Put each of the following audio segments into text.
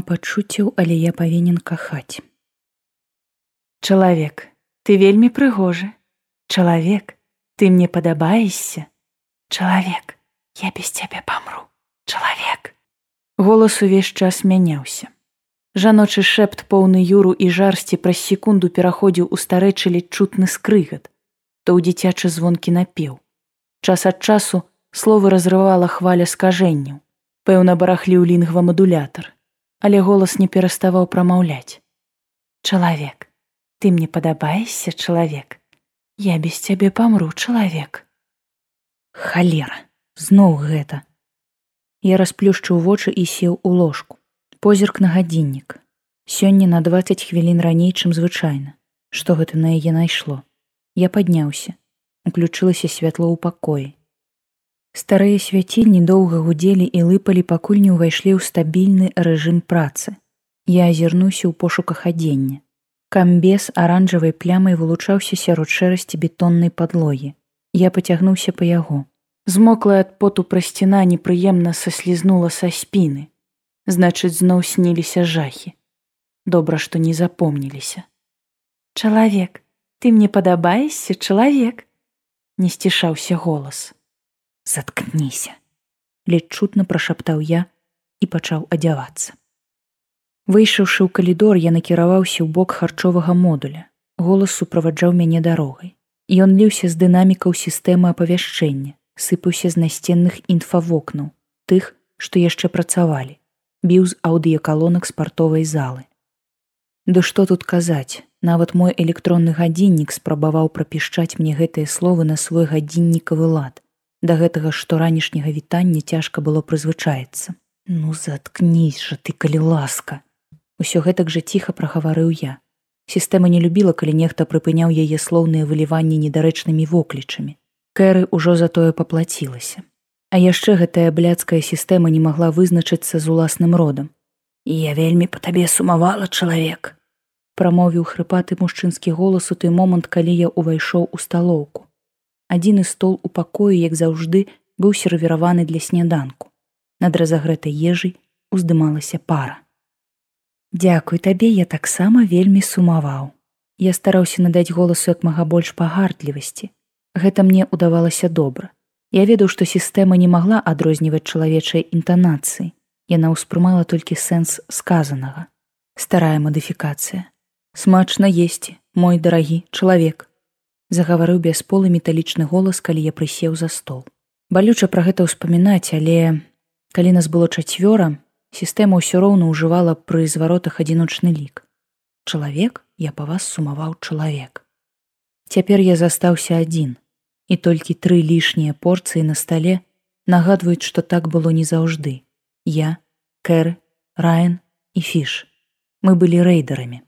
няма пачуццяў, але я павінен кахаць. Чалавек, ты вельмі прыгожы. Чалавек, ты мне падабаешся. Чалавек, я без цябе памру. Чалавек. Голас увесь час мяняўся. Жаночы шэпт поўны юру і жарсці праз секунду пераходзіў у старэчы ледь чутны скрыгат, то ў дзіцячы звонкі напеў. Час ад часу словы разрывала хваля скажэнняў. Пэўна барахліў лінгва мадулятар, але голас не пераставаў прамаўляць. Чалавек, ты мне падабаешся чалавек. Я без цябе памру чалавек. Халера, зноў гэта. Я расплюшчыў вочы і сеў у ложку позірк на гадзіннік сёння на 20 хвілін раней чым звычайна што гэта на яе найшло я падняўся уключылася святло ў пакоі старыя свяцільні доўга гудзелі і лыпалі пакуль не ўвайшлі ў стабільны рэжым працы. Я азірнуўся ў пошуках адзення. Камбес аранжавай плямай вылучаўся сярод шэрасці бетоннай падлогі. Я пацягнуўся па яго. Змоклая ад поту прасціна непрыемна саслізнула са спіны. Значыць зноў сніліся жахі. Добра што не запомніліся. Чалавек ты мне падабаешся чалавек? Не сцішаўся голас заткніся ледь чутна прашаптаў я і пачаў адзявацца. Выйшаўшы ў калідор я накіраваўся ў бок харчовага модуля. Голас суправаджаў мяне дарогай. Ён ліўся з дынамікаў сістэмы апавяшчэння сыпаўся з насценных інфавокнаў тых што яшчэ працавалі біў з аўдыякалонак спартовай залы. Ды што тут казаць, нават мой электронны гадзіннік спрабаваў прапішчаць мне гэтыя словы на свой гадзіннікавы лад. Да гэтага што ранішняга вітання цяжка было прызвычаецца. Ну заткнись жа ты калі ласка. Усё гэтак жа ціха прагаварыў я. Сістэма не любіла, калі нехта прыпыняў яе слоўныя выліванні недарэчнымі воклічамі. Кэры ўжо затое паплацілася. А яшчэ гэтая бляцкая сістэма не магла вызначыцца з уласным родам. І я вельмі па табе сумавала чалавек. Прамовіў хрыпаты мужчынскі голас у той момант, калі я ўвайшоў у сталоўку. Адзіны стол у пакоі, як заўжды, быў сервіраваны для сняданку. Над разагрэтай ежай уздымалася пара. Дзякуй табе я таксама вельмі сумаваў. Я стараўся надаць голасу як мага больш пагардлівасці. Гэта мне ўдавалася добра. Я ведаў, што сістэма не магла адрозніваць чалавечай інтанацыі. Яна ўспрымала толькі сэнс сказанага. Старая мадыфікацыя. Смачна есці, мой дарагі чалавек. Загаварыў бясполы металічны голас, калі я прысеў за стол. Балюча пра гэта ўспамінаць, але калі нас было чацвёра, сістэма ўсё роўна ўжывала пры зваротах адзіночны лік. Чалавек я па вас сумаваў чалавек. Цяпер я застаўся адзін і толькі тры лішнія порцыі на стале нагадваюць, што так было не заўжды. Я, Кэр, Раен і фіш. Мы былі рэйдарамі.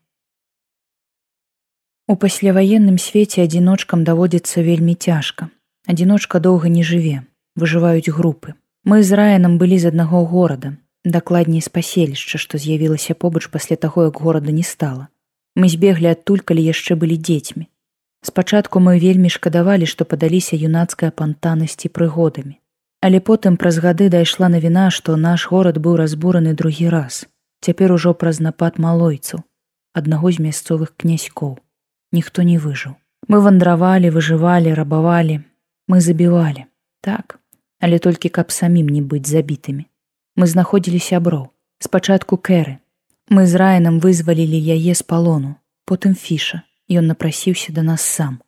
У пасляваенным свеце адзіночкам даводзіцца вельмі цяжка. Адзіночка доўга не жыве, выжываюць групы. Мы з раянам былі з аднаго горада, дакладней з паселішча, што з'явілася побач пасля таго, як горада не стала. Мы збеглі адтуль, калі яшчэ былі дзецьмі. Спачатку мы вельмі шкадавалі, што падаліся юнацкая пантанасці прыгодамі. Але потым праз гады дайшла навіна, што наш горад быў разбураны другі раз. Цяпер ужо праз напад малойцаў, аднаго з мясцовых князькоў. Ніхто не выжыў. Мы вандравалі, выжывалі, рабавалі, мы забівалі. Так, але толькі каб самім не быць забітымі. Мы знаходзілі сяброў. Спачатку кэры. Мы з раенам вызвалілі яе з палону, потым фіша, Ён напрасіўся да нас сам.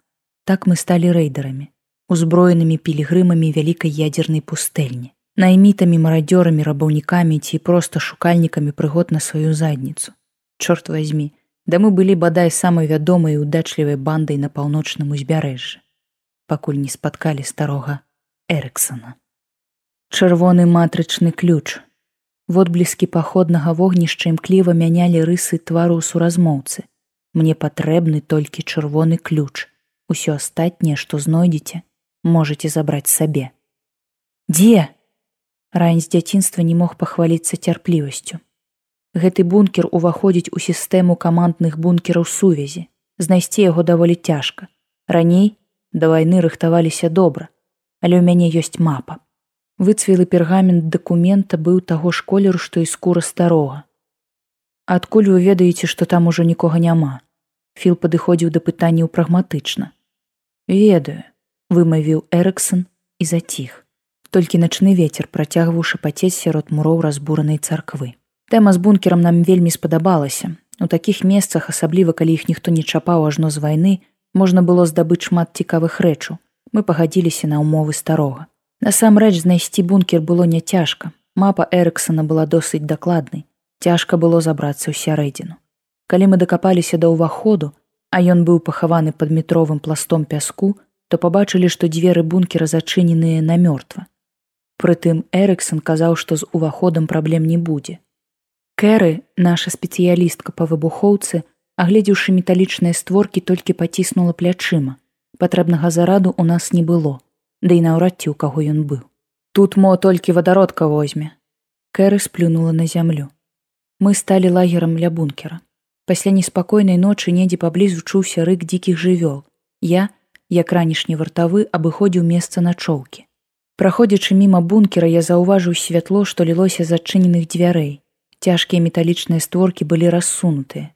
Так мы сталі рэйдарамі, узброенымі пілігрымамі вялікай ядзернай пустэльні, наймітамі марадзёрамі рабаўнікамі ці проста шукальнікамі прыгод на сваю задніцу. Чорт возьмі, да мы былі бадай самай вядомай удачлівай бандай на паўночным узбярэжжы, пакуль не спаткалі старога Эрыксона. Чырвоны матрычны ключ. Водбліскі паходнага вогнішча імкліва мянялі рысы твару суразмоўцы. Мне патрэбны толькі чырвоны ключ. Усё астатняе што знойдзеце можете забраць сабе. Дзе? Рань з дзяцінства не мог пахваліцца цярплівасцю гэты бункер уваходзіць у сістэму камандных бункераў сувязі. Знайсці яго даволі цяжка. Раней да вайны рыхтаваліся добра але ў мяне ёсць мапа. Выцвілы пергамент дакумента быў таго ж колеру што і скура старога. Адкуль вы ведаеце што там ужо нікога няма? Філ падыходзіў да пытанняў прагматычна. Ведаю вымавіў эрыксон і заціх толькі начны вецер працягваў шапацець сярод муроў разбуранай царквы тэма з бункерам нам вельмі спадабалася. У такіх месцах асабліва калі іх ніхто не чапаў ажно з вайны можна было здабыць шмат цікавых рэчаў. Мы пагадзіліся на ўмовы старога. Насамрэч знайсці бункер было няцяжка. Мапа эрыксона была досыць дакладнай. Цяжка было забрацца ў сярэдзіну. Калі мы дакапаліся да ўваходу а ён быў пахаваны пад метровым пластом пяску то пабачылі што дзверы бункера зачыненыя на мёртва прытым эрыксон казаў што з уваходам праблем не будзе кэры наша спецыялістка па выбухоўцы агледзеўшы металічныя створкі толькі паціснула плячыма патрэбнага зараду у нас не было да і наўрад ці ў каго ён быў. Тут мо толькі вадародка возьме. Кэры сплюнула на зямлю. Мы сталі лагерам ля бункера. Пасля неспакойнай ночы недзе паблізу чуўся рык дзікіх жывёл. Я як ранішні вартавы абыходзіў месца начоўкі праходзячы міма бункера я заўважыў святло што лілося з адчыненых дзвярэй цяжкія металічныя створкі былі рассунутыя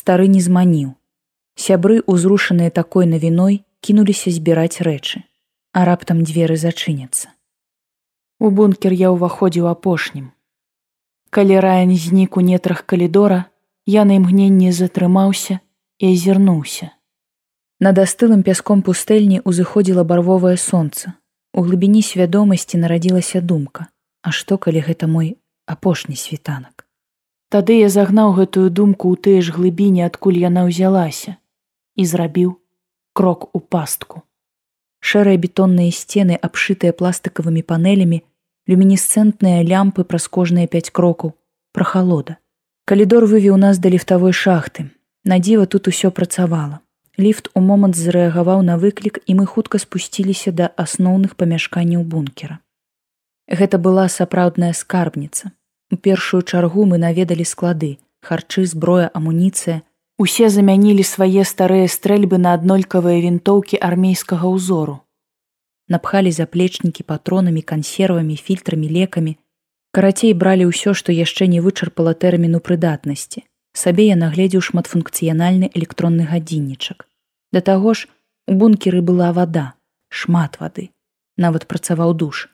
стары не зманіў сябры узрушаныя такой навіной кінуліся збіраць рэчы а раптам дзверы зачыняцца у бункер я ўваходзіў апошнім калі раен знік у нетрах калідора Я на імгненне затрымаўся і азірнуўся. Над астылым пяском пустэльні ўзыходзіла барвовае сонца. У глыбіні свядомасці нарадзілася думка: А што, калі гэта мой апошні світанак. Тады я загнаў гэтую думку ў тыя ж глыбіні, адкуль яна ўзялася і зрабіў крок у пастку. Шэрыя бетонныя сцены, абшытыя пластыкавымі панелямі, люмінесцэнтныя лямпы праз кожныя пяць крокаў, прахалода. Калідор вывеў нас да ліфтавой шахты. Надзіва тут усё працавала. Ліфт у момант зрэагаваў на выклік і мы хутка спусціліся да асноўных памяшканняў бункера. Гэта была сапраўдная скарбніца. У першую чаргу мы наведалі склады, харчы, зброя, амуніцыя. Усе замянілі свае старыя стрэльбы на аднолькавыя вінтоўкі армейскага ўзору. Напхалі заплечнікі патронамі, кансервамі, фільтрамі, лекамі, Карацей бралі ўсё, што яшчэ не вычарпала тэрміну прыдатнасці. Сабе я нагледзеў шматфункцыянальны электронны гадзіннічак. Да таго ж у бункеры была вада, шмат вады. Нават працаваў душ.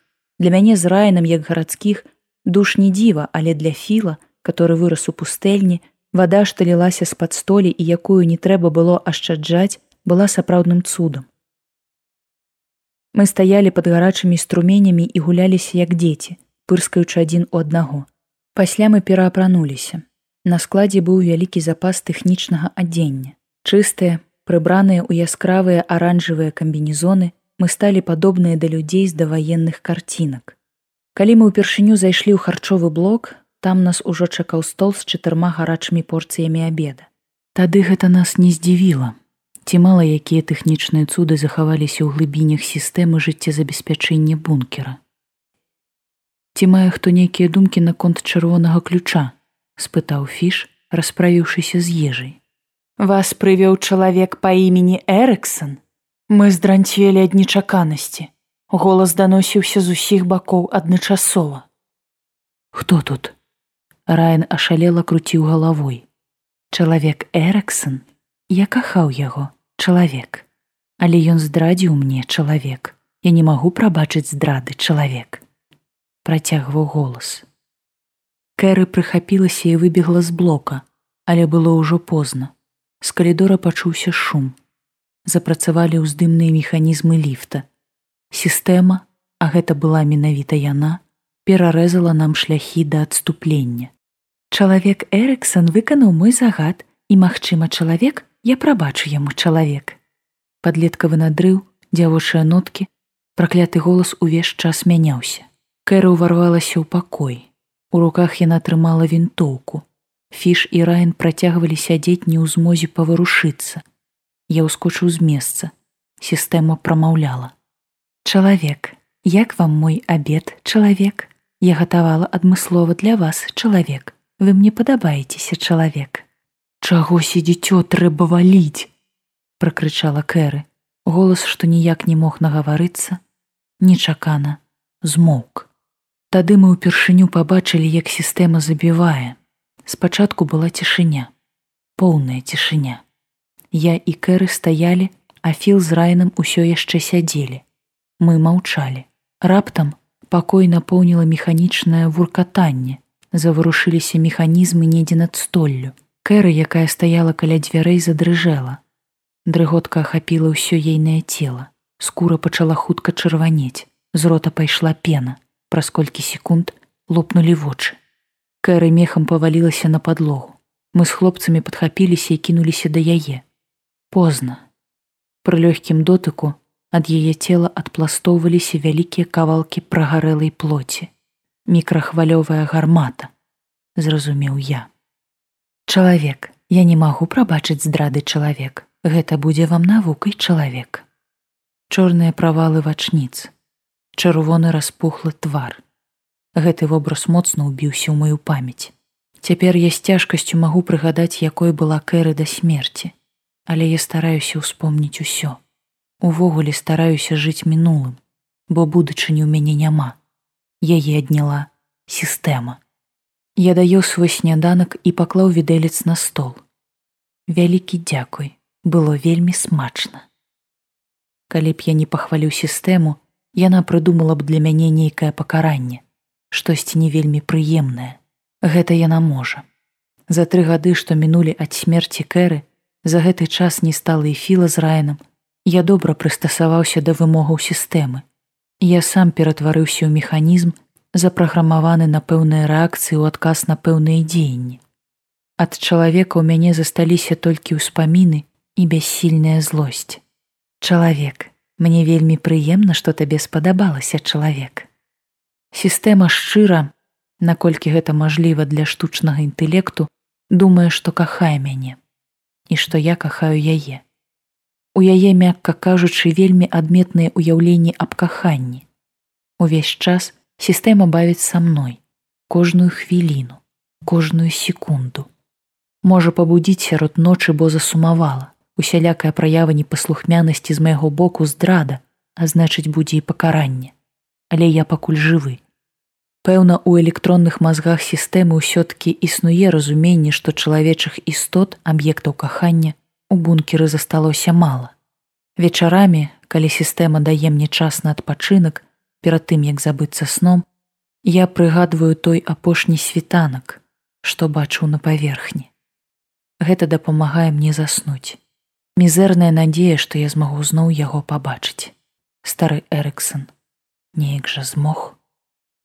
Для мяне з раенам як гарадскіх душ не дзіва, але для філа, который вырас у пустэльні, вада шталілася з-пад столі і якую не трэба было ашчаджаць, была сапраўдным цудам. Мы стаялі пад гарачымі струменямі і гуляліся як дзеці, пырскаючы адзін у аднаго. Пасля мы пераапрануліся. На складзе быў вялікі запас тэхнічнага адзення. Чыстыя, прыбраныя ў яскравыя аранжавыя камбінезоны, мы сталі падобныя да людзей з даваенных карцінак. Калі мы ўпершыню зайшлі ў харчовы блок, там нас ужо чакаў стол з чатырма гарачымі порцыямі абеда. Тады гэта нас не здзівіла. Ці мала якія тэхнічныя цуды захаваліся ў глыбінях сістэмы жыццезабеспячэння бункера. Ці мае хто нейкія думкі наконт чырвонага ключа, спытаў фіш, расправіўшыся з ежай. Вас прывёў чалавек па імені Эрыксон. Мы здранцвелі ад нечаканасці. Голас даносіўся з усіх бакоў адначасова. Хто тут? Раен ашалела круціў галавой. Чалавек Эрыксон, я кахаў яго, чалавек. Але ён здрадзіў мне чалавек. Я не магу прабачыць здрады чалавек працягваў голас. Кэры прыхапілася і выбегла з блока, але было ўжо позна. З калідора пачуўся шум. Запрацавалі ўздымныя механізмы ліфта. Сістэма, а гэта была менавіта яна, перарэзала нам шляхі да адступлення. Чалавек Эрыксон выканаў мой загад і, магчыма, чалавек, я прабачу яму чалавек. Падлеткавы надрыў, дзявочыя ноткі, пракляты голас увесь час мяняўся. Кэра ўварвалася ў пакой. У руках яна трымала вінтоўку. Фіш і Райн працягвалі сядзець не ў змозе паварушыцца. Я ўскочыў з месца. Сістэма прамаўляла. Чалавек, як вам мой абед, чалавек? Я гатавала адмыслова для вас, чалавек. Вы мне падабаецеся, чалавек. Чаго сидзіцё трэба валіць! пракрычала Кэры. Голас, што ніяк не мог нагаварыцца, нечакана змоўк. Тады мы ўпершыню пабачылі, як сістэма забівае. Спачатку была цішыня, поўная цішыня. Я і кэры стаялі, а філ з райным усё яшчэ сядзелі. Мы маўчалі. Раптам пакой напоўніла механічнае вуркатанне, заварушыліся механізмы недзе над столлю. Кэры, якая стаяла каля дзвярэй задрыжэла. Дрыготка ахапіла ўсё ейнае цела. Скура пачала хутка чырванець. З рота пайшла пена. Праз колькі секунд лопнулі вочы. Кэры мехам павалілася на падлогу. Мы з хлопцамі падхапіліся і кінуліся да яе. Позна. Пры лёгкім дотыку ад яе цела адпластоўваліся вялікія кавалкі прагарэлай плоці. Мікрахвалёвая гармата, зразумеў я. Чалавек, я не магу прабачыць здрады чалавек. Гэта будзе вам навукай чалавек. Чорныя правалы вачніц. Чырвоны распухлы твар гэты вобраз моцна ўбіўся ў маю памяць. Цяпер я з цяжкасцю магу прыгадаць, якой была кэры да смерці, але я стараюся ўспомніць усё. Увогуле стараюся жыць мінулым, бо будучыні ў мяне няма. Яе адняла сістэма. Я даю свой сняданак і паклаў відэлец на стол. Вялікі дзякуй, было вельмі смачна. Калі б я не пахвалю сістэму, яна прыдумала б для мяне нейкае пакаранне штосьці не вельмі прыемнае. Гэта яна можа. За тры гады, што мінулі ад смерці кэры, за гэты час не стала і філа з раенам, я добра прыстасаваўся да вымогаў сістэмы. Я сам ператварыўся ў механізм, запраграмаваны на пэўныя рэакцыі ў адказ на пэўныя дзеянні. Ад чалавека ў мяне засталіся толькі ўспаміны і бяссільная злосць. Чалавек, мне вельмі прыемна, што табе спадабалася чалавек. Сістэма шчыра, наколькі гэта мажліва для штучнага інтэлекту, думае, што кахае мяне і што я кахаю яе. У яе, мякка кажучы, вельмі адметныя ўяўленні аб каханні. Увесь час сістэма бавіць са мной, кожную хвіліну, кожную секунду. Можа пабудзіць сярод ночы, бо засумавала, усялякая праява непаслухмянасці з майго боку здрада, а значыць, будзе і пакаранне але я пакуль жывы. Пэўна, у электронных мазгах сістэмы ўсё-ткі існуе разуменне, што чалавечых істот аб'ектаў кахання у бункеры засталося мала. Вечарамі, калі сістэма дае мне час на адпачынак, перад тым як забыцца сном, я прыгадваю той апошні світанак, што бачыў на паверхні. Гэта дапамагае мне заснуць. Мізэрная надзея, што я змагу зноў яго пабачыць. Стары Эрыксон неяк жа змог